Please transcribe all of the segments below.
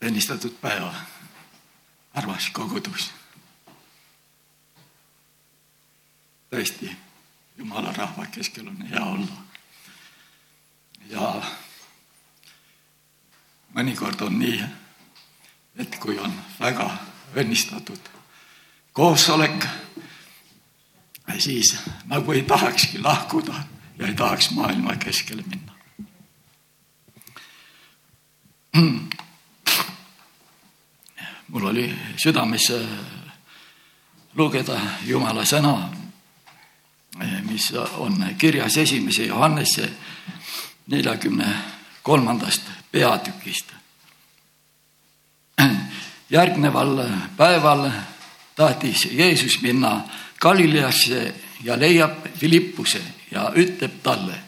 õnnistatud päeva, armas kogudus. tõesti, jumala rahva keskel on hea olla. ja mõnikord on nii, et kui on väga õnnistatud koosolek, siis nagu ei tahakski lahkuda ja ei tahaks maailma keskele minna. Mul oli südames äh, lugeda Jumala sõna, äh, mis on kirjas esimese Johannese neljakümne kolmandast peatükist. järgneval päeval tahtis Jeesus minna Galileasse ja leiab Philippuse ja ütleb talle,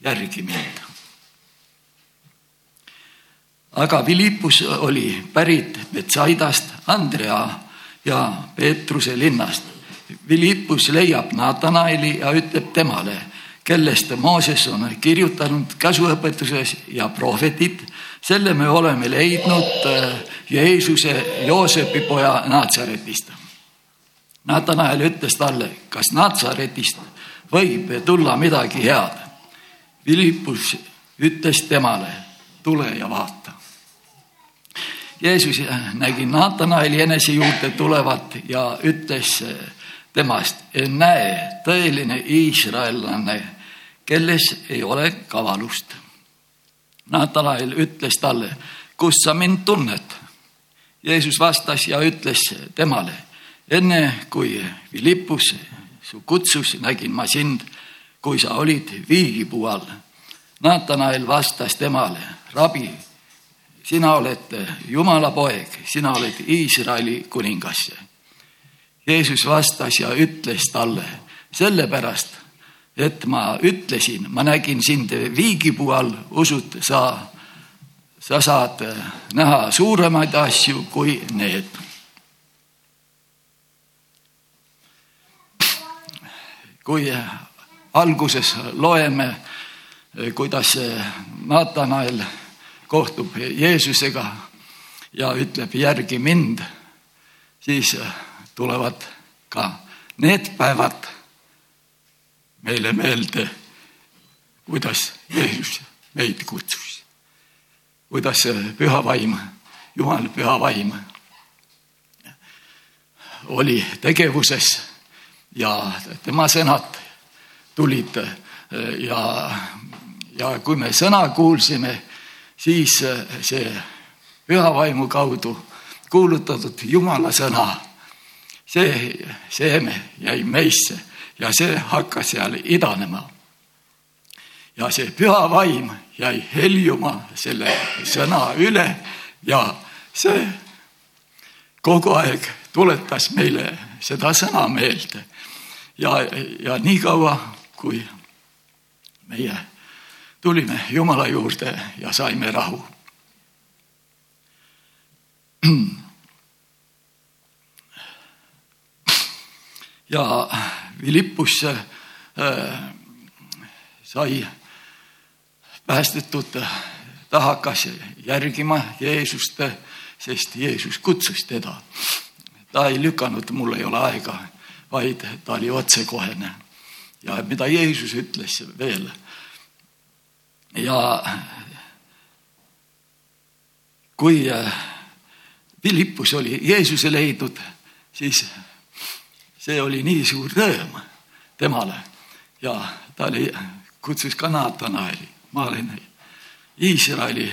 järgi mind. Aga Philippus oli pärit Betsaidast, Andrea ja Peetruse linnast. Philippus leiab Natanaeli ja ütleb temale, kellest Mooses on kirjutanud käsuõpetuses ja prohvetid, selle me oleme leidnud äh, Jeesuse Joosepi poja Naatsaretist. Natanael ütles talle, kas Naatsaretist võib tulla midagi head. Philippus ütles temale, tule ja vaata. Jeesus nägi Natanaeli enese juurde tulevat ja ütles temast, näe, tõeline iisraellane, kelles ei ole kavalust. Natanael ütles talle, kust sa mind tunned? Jeesus vastas ja ütles temale, enne kui Philippus su kutsus, nägin ma sind, kui sa olid viigipuu all. Natanael vastas temale, rabi, sina oled Jumala poeg, sina oled Iisraeli kuningas. Jeesus vastas ja ütles talle, sellepärast, et ma ütlesin, ma nägin sind viigipuu all, usud sa, sa saad näha suuremaid asju kui need kui alguses loeme, kuidas Natanael kohtub Jeesusega ja ütleb järgi mind, siis tulevad ka need päevad meile meelde, kuidas Jeesus meid kutsus. kuidas püha vaim, Jumal püha vaim oli tegevuses ja tema sõnad tulid ja, ja kui me sõna kuulsime, siis see püha vaimu kaudu kuulutatud Jumala sõna, see seeme jäi meisse ja see hakkas seal idanema. ja see püha vaim jäi heljuma selle sõna üle ja see kogu aeg tuletas meile seda sõna meelde ja, ja niikaua, kui meie tulime Jumala juurde ja saime rahu. ja Philippus äh, sai päästetud, ta hakkas järgima Jeesust, sest Jeesus kutsus teda. ta ei lükanud, mul ei ole aega vaid ta oli otsekohene. ja mida Jeesus ütles veel. Ja kui Philippus oli Jeesuse leidnud, siis see oli nii suur rõõm temale. Ja ta oli, kutsus ka Natanaeli, ma olen Iisraeli,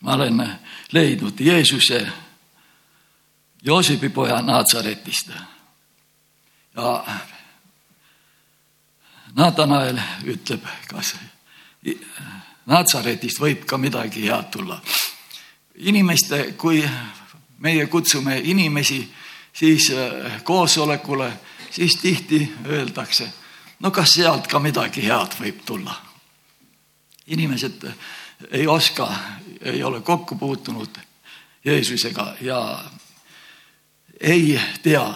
ma olen leidnud Jeesuse Joosepi poja Naatsaretist ja Natanael ütleb, kas Natsaretist võib ka midagi head tulla. inimeste, kui meie kutsume inimesi siis äh, koosolekule, siis tihti öeldakse, no kas sealt ka midagi head võib tulla. inimesed ei oska, ei ole kokku puutunud Jeesusega ja ei tea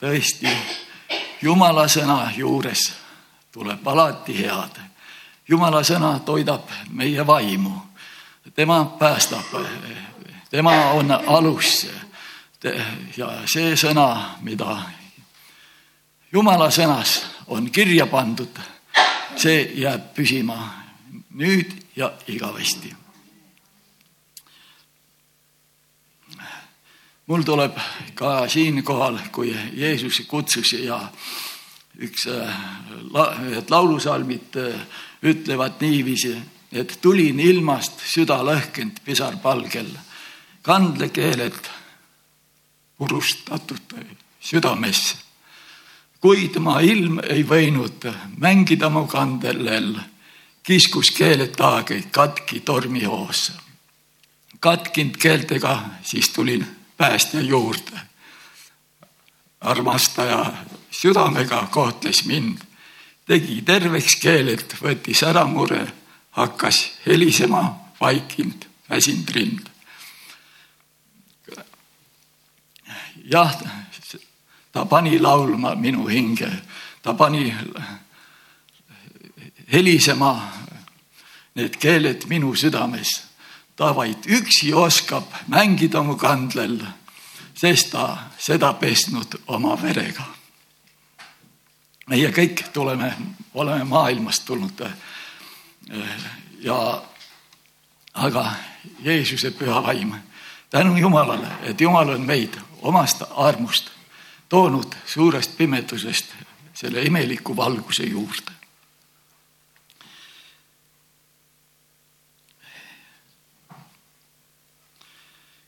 tõesti jumala sõna juures tuleb alati head. Jumala sõna toidab meie vaimu. tema päästab, tema on alus. ja see sõna, mida Jumala sõnas on kirja pandud, see jääb püsima nüüd ja igavesti. mul tuleb ka siinkohal, kui Jeesus kutsus ja üks äh, laulusalmid äh, ütlevad niiviisi, et tulin ilmast süda lõhkenud pisarpalgel, kandlekeeled purustatud südamesse. kuid ma ilm ei võinud mängida mu kandel, kiskus keeled taageid katki tormihoos. katkinud keeltega siis tulin päästja juurde. armastaja südamega kohtles mind, tegi terveks keeled, võttis ära mure hakkas helisema vaikinud väsinud rind. jah, ta pani laulma minu hinge, ta pani helisema need keeled minu südames. ta vaid üksi oskab mängida mu kandlel, sest ta seda pesnud oma verega. Meie kõik tuleme, oleme maailmast tulnud ja aga Jeesuse püha vaim, tänu Jumalale, et Jumal on meid omast armust toonud suurest pimedusest selle imeliku valguse juurde.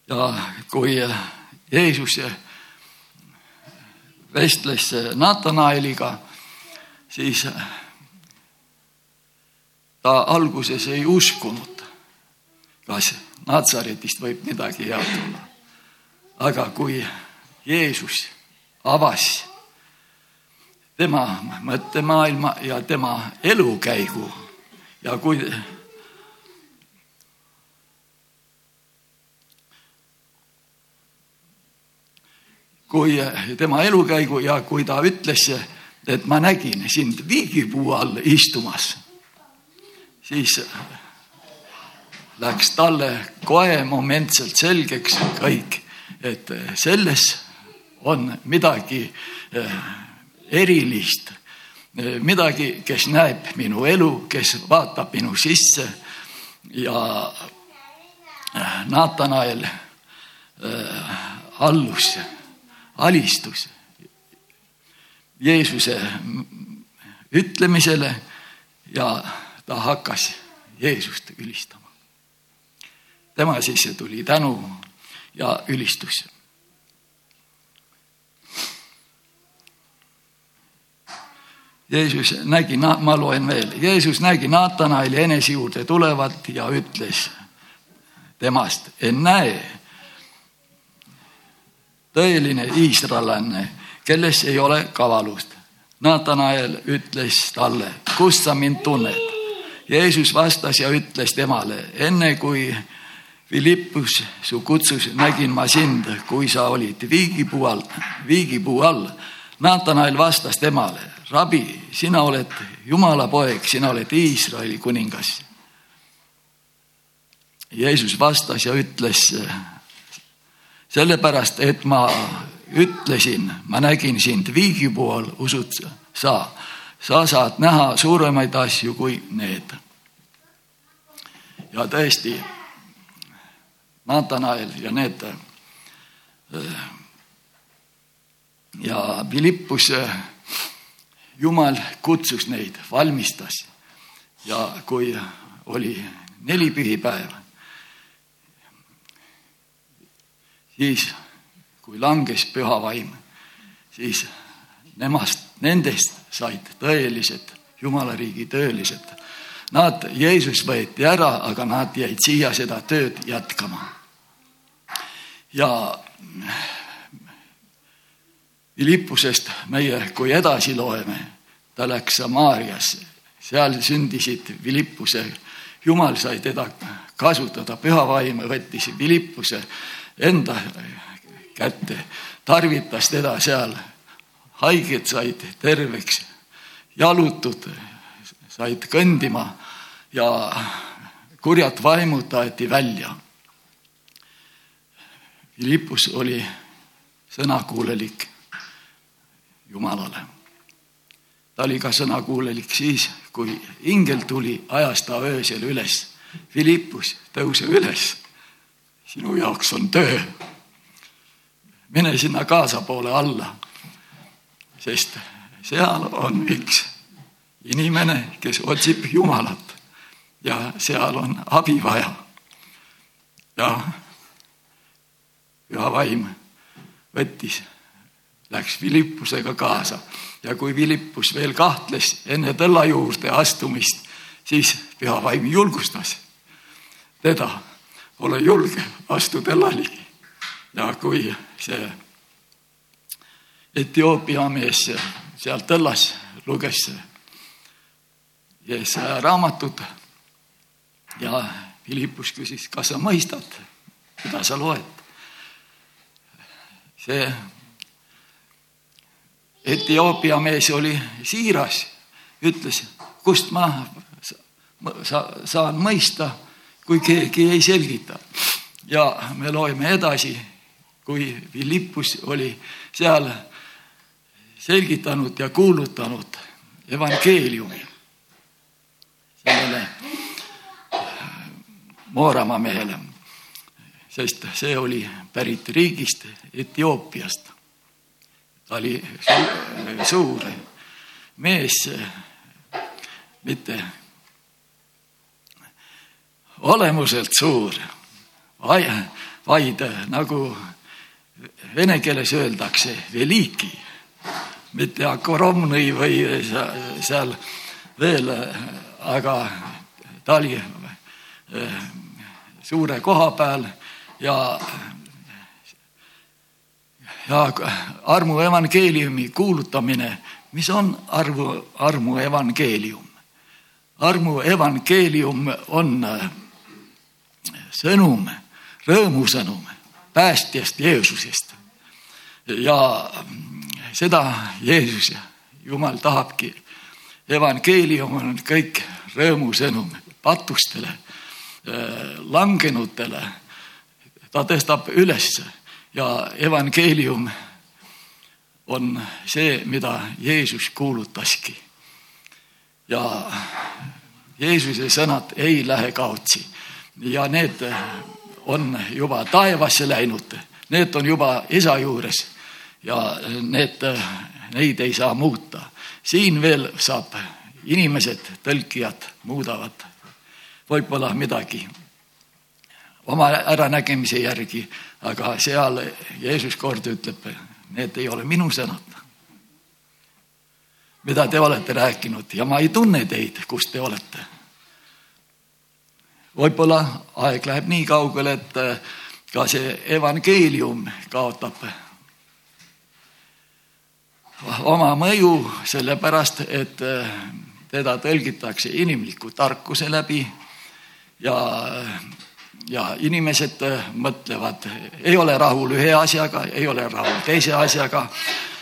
ja kui Jeesus vestles Natanaeliga, siis ta alguses ei uskunud, kas Natsaretist võib midagi head tulla. aga kui Jeesus avas tema mõttemaailma ja tema elukäigu ja kui kui tema elukäigu ja kui ta ütles, et ma nägin sind viigipuu all istumas siis läks talle kohe momentselt selgeks kõik, et selles on midagi eh, erilist, eh, midagi, kes näeb minu elu, kes vaatab minu sisse ja eh, Natanael allus, alistus Jeesuse ütlemisele ja ta hakkas Jeesust ülistama. tema sisse tuli tänu ja ülistus. Jeesus nägi, ma loen veel, Jeesus nägi Natanaeli enese juurde tulevat ja ütles temast, ennäe, tõeline iisraellanne, kelles ei ole kavalust. Natanael ütles talle, kust sa mind tunned? Jeesus vastas ja ütles temale, enne kui Philippus su kutsus, nägin ma sind, kui sa olid viigipuu all, viigipuu all. Natanael vastas temale, rabi, sina oled Jumala poeg, sina oled Iisraeli kuningas. Jeesus vastas ja ütles, sellepärast, et ma ütlesin, ma nägin sind viigipuu all, usud sa sa saad näha suuremaid asju kui need. ja tõesti, Natanael ja need ja Philippus, Jumal kutsus neid, valmistas ja kui oli neli pühipäeva, siis kui langes püha vaim, siis nemast, nendest said tõelised Jumala riigi tõelised. Nad, Jeesus võeti ära, aga nad jäid siia seda tööd jätkama. ja Philippusest meie, kui edasi loeme, ta läks Samaariasse, seal sündisid Philippuse, Jumal sai teda kasutada, püha vaim võttis Philippuse enda kätte, tarvitas teda seal haiged said terveks, jalutud said kõndima ja kurjad vaimud aeti välja. Philippus oli sõnakuulelik Jumalale. ta oli ka sõnakuulelik siis, kui ingel tuli, ajas ta öösel üles. Philippus, tõuse üles. Sinu jaoks on töö. mine sinna kaasa poole alla. sest seal on üks inimene, kes otsib Jumalat ja seal on abi vaja. ja püha vaim võttis, läks Philippusega kaasa ja kui Philippus veel kahtles enne tõlla juurde astumist, siis püha vaim julgustas teda, ole julge, astu tõlla ligi. ja kui see Etioopia mees seal tõllas luges Jesaja raamatut ja Philippus küsis, kas sa mõistad, mida sa loed? see Etioopia mees oli siiras, ütles, kust ma sa, saan mõista, kui keegi ei selgita. ja me loeme edasi, kui Philippus oli seal selgitanud ja kuulutanud evangeeliumi sellele Mooramaa mehele, sest see oli pärit riigist Etioopiast. ta oli suur mees, mitte olemuselt suur, vaid nagu vene keeles öeldakse, veliki, mitte akoromnõi või seal veel, aga ta oli suure koha peal ja ja armu evangeeliumi kuulutamine, mis on arvu, armu evangeelium? armu evangeelium on sõnum, rõõmusõnum päästjast Jeesusest. ja seda Jeesus ja Jumal tahabki. evangeelium on kõik rõõmusõnum patustele Äh, langenutele. ta tõstab üles ja evangeelium on see, mida Jeesus kuulutaski. ja Jeesuse sõnad ei lähe kaotsi ja need on juba taevasse läinud, need on juba isa juures ja need, neid ei saa muuta. siin veel saab inimesed, tõlkijad muudavad võib-olla midagi oma äranägemise järgi, aga seal Jeesus kord ütleb, need ei ole minu sõnad. mida te olete rääkinud ja ma ei tunne teid, kus te olete. Võib-olla aeg läheb nii kaugele, et ka see evangeelium kaotab oma mõju, sellepärast et teda tõlgitakse inimliku tarkuse läbi ja, ja inimesed äh, mõtlevad, ei ole rahul ühe asjaga, ei ole rahul teise asjaga.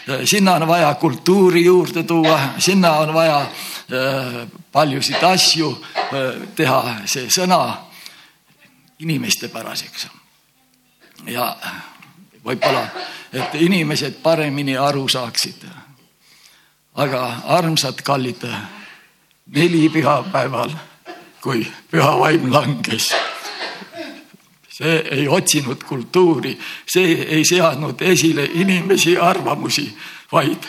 Äh, sinna on vaja kultuuri juurde tuua, sinna on vaja äh, paljusid asju teha see sõna inimestepäraseks. ja võib-olla, et inimesed paremini aru saaksid. aga armsad kallid, neli pühapäeval kui püha vaim langes. See ei otsinud kultuuri, see ei seadnud esile inimesi arvamusi, vaid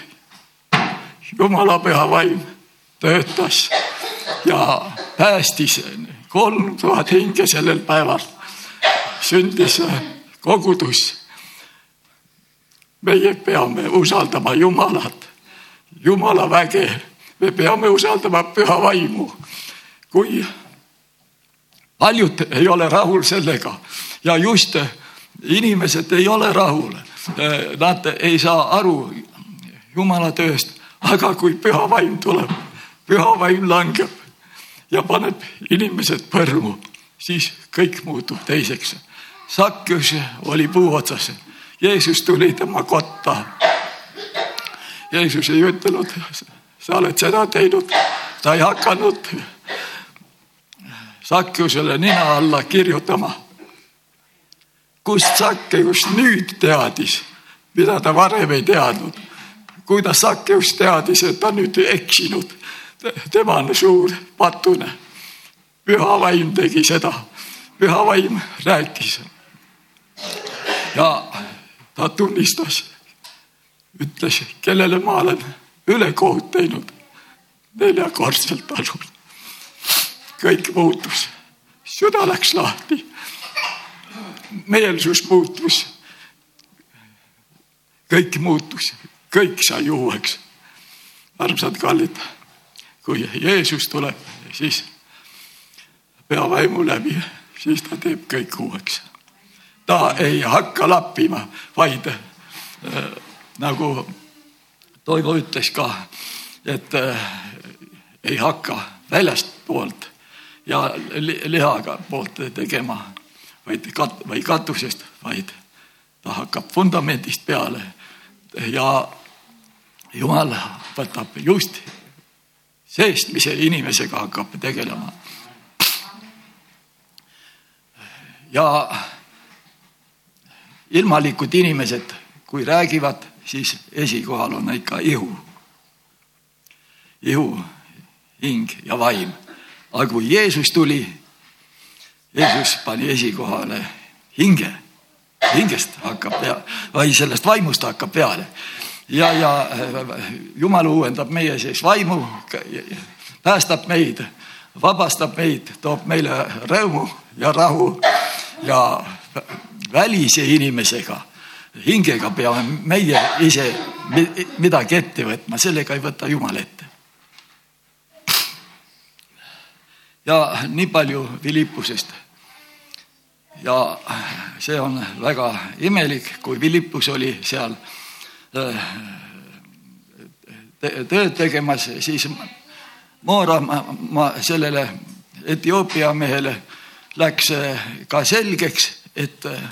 jumala püha vaim töötas ja päästis kolm tuhat hinge sellel päeval. sündis kogudus. meie peame usaldama Jumalat, Jumala väge, me peame usaldama püha vaimu. kui paljud ei ole rahul sellega ja just inimesed ei ole rahul. Nad ei saa aru Jumala tööst, aga kui püha vaim tuleb, püha vaim langeb ja paneb inimesed põrmu, siis kõik muutub teiseks. Sakjus oli puu otsas, Jeesus tuli tema kotta. Jeesus ei ütelnud, sa oled seda teinud, ta ei hakanud Sakkeusele nina alla kirjutama. kust Sakkeus nüüd teadis, mida ta varem ei teadnud? kuidas Sakkeus teadis, et ta nüüd eksinud? tema on suur patune. püha vaim tegi seda, püha vaim rääkis. ja ta tunnistas, ütles, kellele ma olen ülekohut teinud neljakordselt talul. Kõik muutus, süda läks lahti. meelsus muutus. kõik muutus, kõik sai uueks. armsad kallid, kui Jeesus tuleb, siis pea vaimu läbi, siis ta teeb kõik uueks. ta ei hakka lappima, vaid äh, nagu Toivo ütles ka, et äh, ei hakka väljastpoolt ja lihaga poolt tegema, vaid kat-, või katusest, vaid ta hakkab vundamendist peale. ja Jumal võtab just seest, mis inimesega hakkab tegelema. ja ilmalikud inimesed, kui räägivad, siis esikohal on ikka ihu. ihu hing ja vaim. Aga kui Jeesus tuli, Jeesus pani esikohale hinge, hingest hakkab pea, või sellest vaimust hakkab peale. ja, ja Jumal uuendab meie sees vaimu, päästab meid, vabastab meid, toob meile rõõmu ja rahu ja välise inimesega hingega peame meie ise midagi ette võtma, sellega ei võta Jumal ette. Ja nii palju Philippusest. ja see on väga imelik, kui Philippus oli seal äh, tööd tegemas, siis Moora ma, ma sellele Etioopia mehele läks äh, ka selgeks, et äh,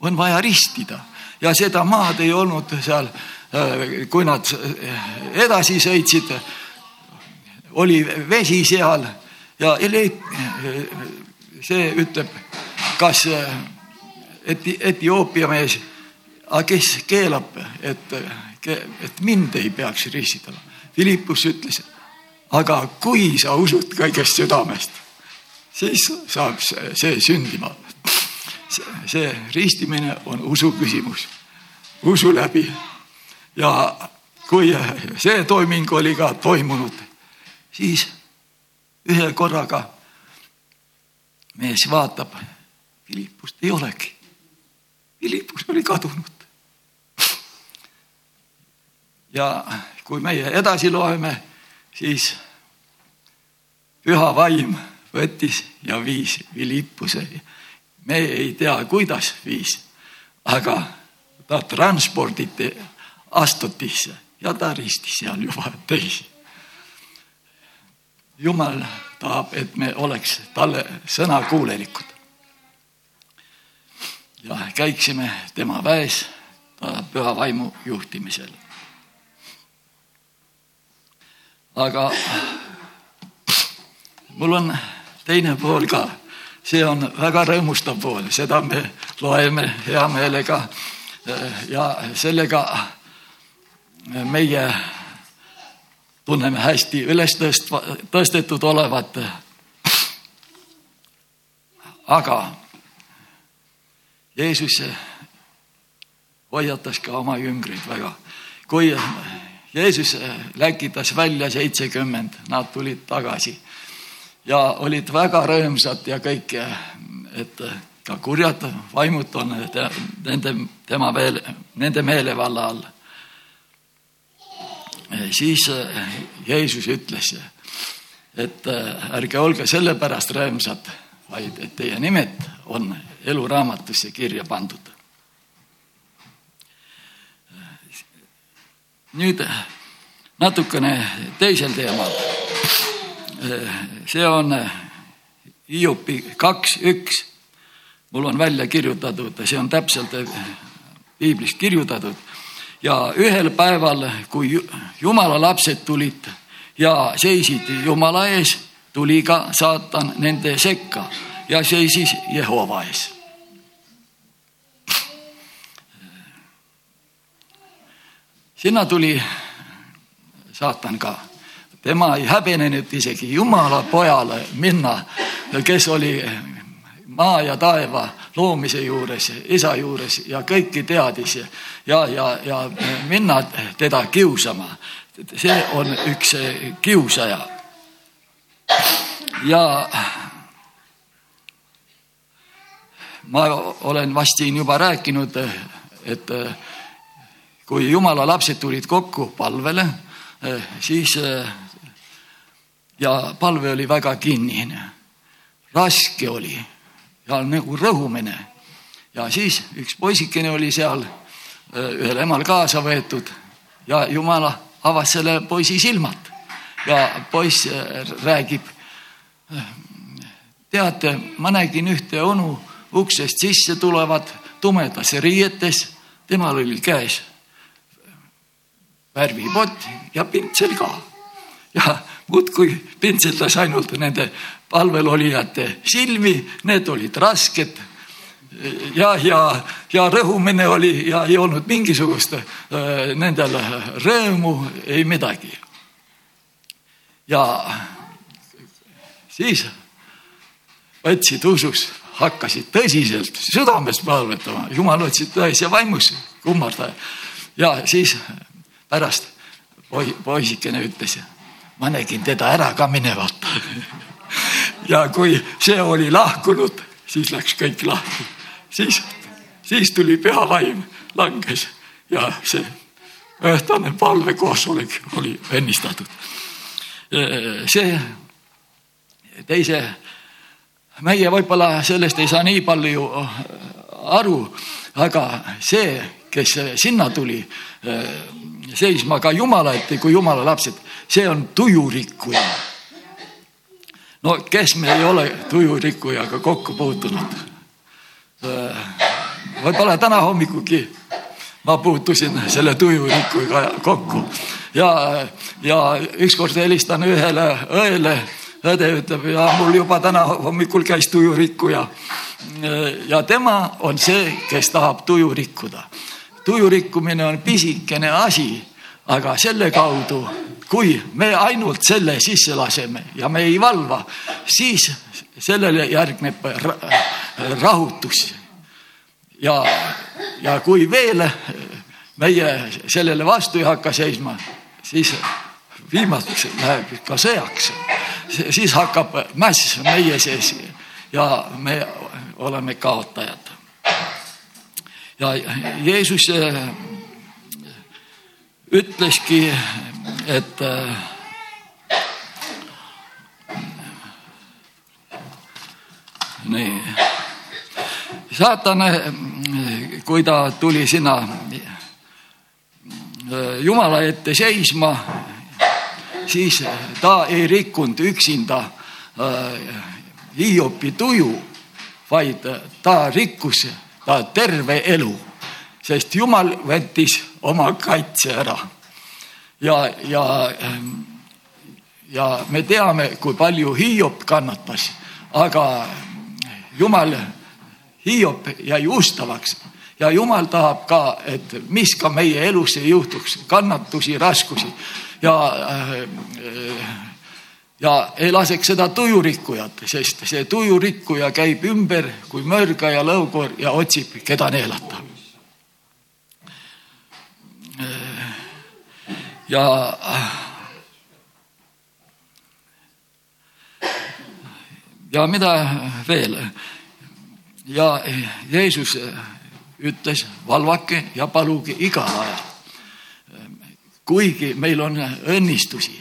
on vaja ristida ja seda maad ei olnud seal, kui nad edasi sõitsid, oli vesi seal ja see ütleb, kas eti, Etioopia mees, aga kes keelab, et, et mind ei peaks ristitama. Philippus ütles, aga kui sa usud kõigest südamest, siis saab see sündima. see ristimine on usu küsimus, usu läbi. ja kui see toiming oli ka toimunud, siis ühe korraga mees vaatab, Philippust ei olegi. Philippus oli kadunud. ja kui meie edasi loeme, siis püha vaim võttis ja viis Philippuse. me ei tea, kuidas viis, aga ta transporditi Astutisse ja ta ristis seal juba teisi Jumal tahab, et me oleks talle sõnakuulelikud. ja käiksime tema väes ta püha vaimu juhtimisel. aga mul on teine pool ka, see on väga rõõmustav pool, seda me loeme hea meelega ja sellega meie tunneme hästi üles tõstva, tõstetud olevat. aga Jeesus hoiatas ka oma jüngreid väga. kui Jeesus läkitas välja seitsekümmend, nad tulid tagasi ja olid väga rõõmsad ja kõik, et ka kurjad vaimud on nende, tema veel, nende meelevalla all siis äh, Jeesus ütles, et äh, ärge olge sellepärast rõõmsad, vaid et teie nimed on eluraamatusse kirja pandud. nüüd natukene teisel teemal. see on Hiopi kaks, üks. mul on välja kirjutatud, see on täpselt piiblis kirjutatud ja ühel päeval, kui jumala lapsed tulid ja seisid jumala ees, tuli ka saatan nende sekka ja seisis Jehova ees. sinna tuli saatan ka, tema ei häbenenud isegi Jumala pojale minna, kes oli maa ja taeva loomise juures, isa juures ja kõiki teadis ja, ja, ja, minna teda kiusama. see on üks kiusaja. ja ma olen vast siin juba rääkinud, et kui jumala lapsed tulid kokku palvele, siis ja palve oli väga kinnine, raske oli ja nagu rõhumine. ja siis üks poisikene oli seal ühel emal kaasa võetud ja jumala avas selle poisi silmad ja poiss räägib. teate, ma nägin ühte onu uksest sisse tulevat tumedas riietes, temal oli käes värvipott ja pintsel ka ja muudkui pintseldas ainult nende palvel olijate silmi, need olid rasked. ja, ja, ja rõhumine oli ja ei olnud mingisugust äh, nendel rõõmu, ei midagi. ja siis võtsid usus, hakkasid tõsiselt südamest palvetama, jumal otsid tões ja vaimus kummardaja. ja siis pärast poisikene ütles ma nägin teda ära ka minevat ja kui see oli lahkunud, siis läks kõik lahti. siis, siis tuli püha vaim, langes ja see õhtune palvekoosolek oli õnnistatud. see teise, meie võib-olla sellest ei saa nii palju aru, aga see, kes sinna tuli seisma ka Jumala ette kui Jumala lapsed, see on tujurikkuja. no kes me ei ole tujurikkujaga kokku puutunud? võib-olla täna hommikugi ma puutusin selle tujurikkujaga kokku ja, ja ükskord helistan ühele õele, õde ütleb ja mul juba täna hommikul käis tujurikkuja. ja tema on see, kes tahab tuju rikkuda tuju rikkumine on pisikene asi, aga selle kaudu, kui me ainult selle sisse laseme ja me ei valva, siis sellele järgneb rahutus. ja, ja kui veel meie sellele vastu ei hakka seisma, siis viimaseks läheb ka sõjaks. siis hakkab mäss meie sees ja me oleme kaotajad ja Jeesus äh, ütleski, et äh, nii, saatan, äh, kui ta tuli sinna Jumala ette seisma, siis ta ei rikkunud üksinda Hiopi tuju, vaid ta rikkus ta terve elu, sest Jumal võttis oma kaitse ära. ja, ja, ja me teame, kui palju Hiop kannatas, aga Jumal, Hiop jäi ustavaks ja Jumal tahab ka, et mis ka meie elus ei juhtuks, kannatusi, raskusi ja äh, ja ei laseks seda tujurikkujat, sest see tujurikkuja käib ümber kui mörga ja lõukoor ja otsib, keda neelata. ja ja mida veel? ja Jeesus ütles, valvake ja paluge igal ajal. kuigi meil on õnnistusi,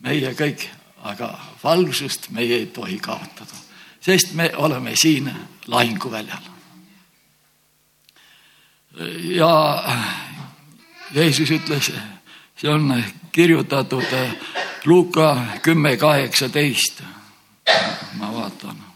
meie kõik aga valvsust meie ei tohi kaotada, sest me oleme siin lahinguväljal. ja Jeesus ütles, see on kirjutatud Luuka kümme kaheksateist. ma vaatan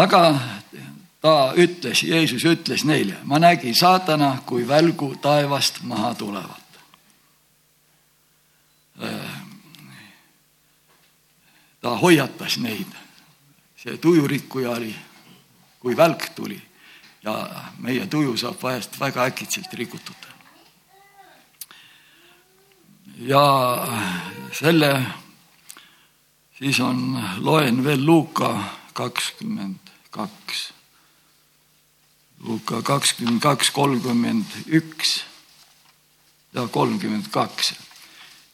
aga ta ütles, Jeesus ütles neile, ma nägin saatana kui välgu taevast maha tulevat. ta hoiatas neid, see tujurikkuja oli, kui välk tuli ja meie tuju saab vahest väga äkitselt rikutud. ja selle siis on, loen veel Luuka kakskümmend kaks Luka kakskümmend kaks, kolmkümmend üks ja kolmkümmend kaks.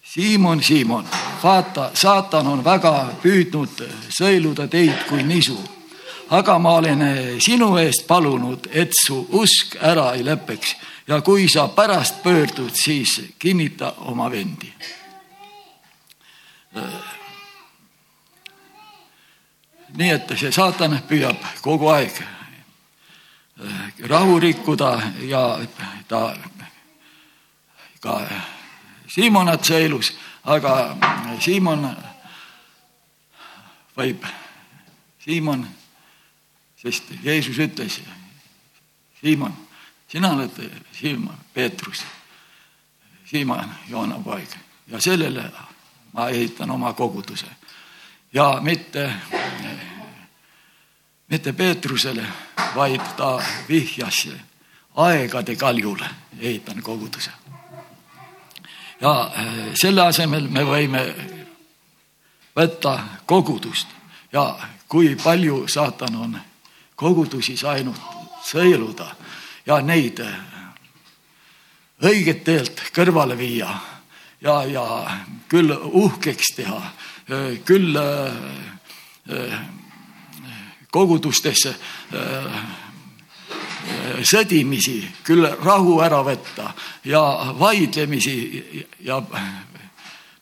Siimon, Siimon, vaata, saatan on väga püüdnud sõeluda teid kui nisu, aga ma olen sinu eest palunud, et su usk ära ei lõpeks ja kui sa pärast pöördud, siis kinnita oma vendi. Nii et see saatan püüab kogu aeg rahu rikkuda ja ta ka Siimonat sõelus, aga Siimon võib, Siimon, sest Jeesus ütles, Siimon, sina oled Siimon, Peetrus, Siimon, Joona poeg. Ja sellele ma ehitan oma koguduse ja mitte mitte Peetrusele, vaid ta vihjas aegade kaljule, ehitan koguduse. ja äh, selle asemel me võime võtta kogudust ja kui palju saatan on kogudusi saanud sõeluda ja neid äh, õiget teelt kõrvale viia ja, ja küll uhkeks teha, küll kogudustesse äh, sõdimisi, küll rahu ära võtta ja vaidlemisi ja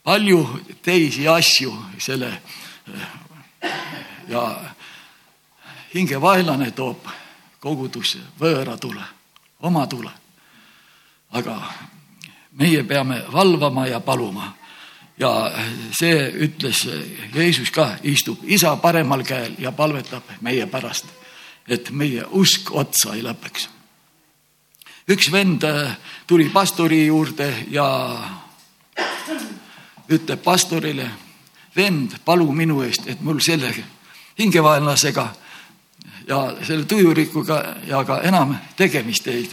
palju teisi asju selle ja hingevaenlane toob kogudusse võõra tule, oma tule. aga meie peame valvama ja paluma ja see ütles Jeesus ka, istub isa paremal käel ja palvetab meie pärast, et meie usk otsa ei lõpeks. üks vend äh, tuli pastori juurde ja ütleb pastorile, vend, palu minu eest, et mul selle hingevaenlasega ja selle tujurikuga ja ka enam tegemist ei,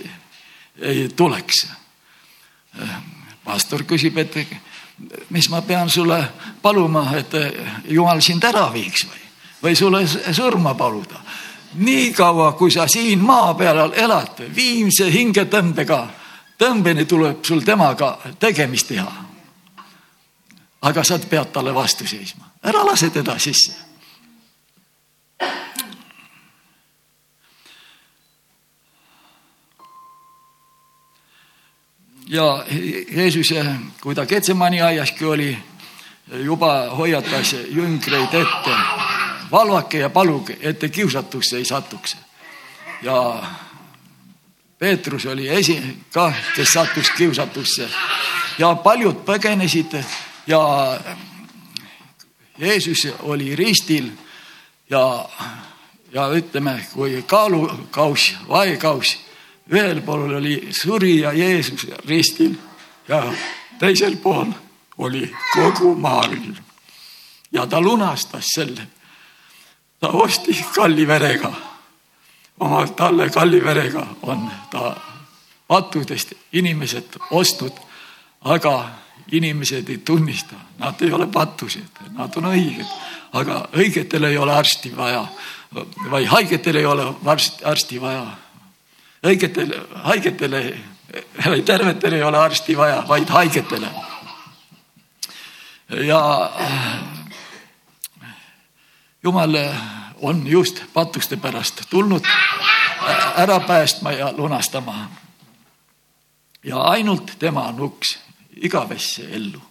ei tuleks. Äh, pastor küsib, et mis ma pean sulle paluma, et jumal sind ära viiks või, või sulle surma paluda. niikaua, kui sa siin maa peal elad, viimse hingetõmbega, tõmbeni tuleb sul temaga tegemist teha. aga sa pead talle vastu seisma, ära lase teda sisse ja Jeesus, kui ta Ketsemani aiaski oli, juba hoiatas jüngreid ette, valvake ja paluge, et te kiusatusse ei satuks. ja Peetrus oli esi ka, kes sattus kiusatusse ja paljud põgenesid ja Jeesus oli ristil ja, ja ütleme, kui kaalukauss, vaekauss ühel pool oli surija Jeesus ristil ja teisel pool oli kogu maailm. ja ta lunastas selle. ta ostis kalli verega, oma talle kalli verega on ta pattudest inimesed ostnud, aga inimesed ei tunnista, nad ei ole pattused, nad on õiged, aga õigetel ei ole arsti vaja. Või haigetel ei ole arsti, arsti vaja õigetele, haigetele, tervetele ei ole arsti vaja, vaid haigetele. ja jumal on just patuste pärast tulnud ära päästma ja lunastama. ja ainult tema on uks igavesse ellu.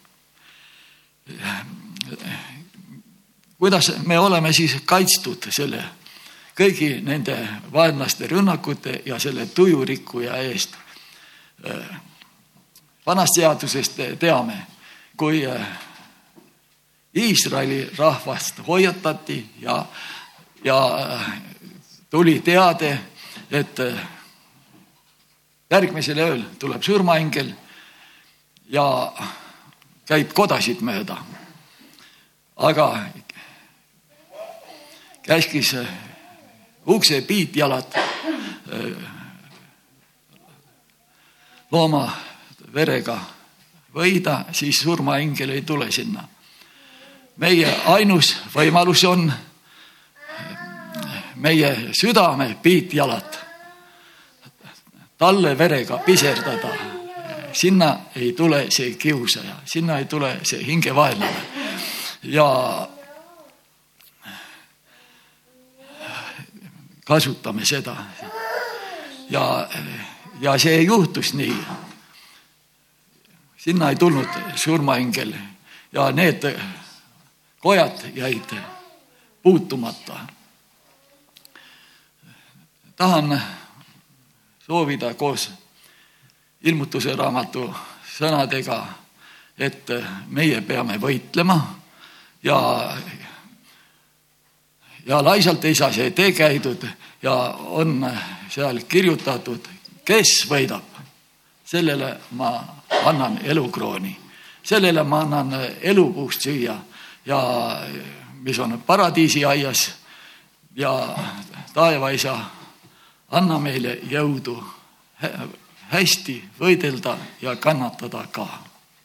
kuidas me oleme siis kaitstud selle kõigi nende vaenlaste rünnakute ja selle tujurikkuja eest. vanast seadusest teame, kui Iisraeli rahvast hoiatati ja, ja tuli teade, et järgmisel ööl tuleb surmaingel ja käib kodasid mööda. aga käskis ukse piitjalad looma verega võida, siis surmaingel ei tule sinna. meie ainus võimalus on meie südame piitjalad talle verega piserdada. sinna ei tule see kiusaja, sinna ei tule see hingevaenlane ja kasutame seda. ja, ja see juhtus nii. sinna ei tulnud surmaingel ja need kojad jäid puutumata. tahan soovida koos ilmutuse raamatu sõnadega, et meie peame võitlema ja, ja laisalt ei saa see tee käidud ja on seal kirjutatud, kes võidab, sellele ma annan elukrooni, sellele ma annan elupuust süüa ja mis on paradiisiaias ja taevaisa, anna meile jõudu hästi võidelda ja kannatada ka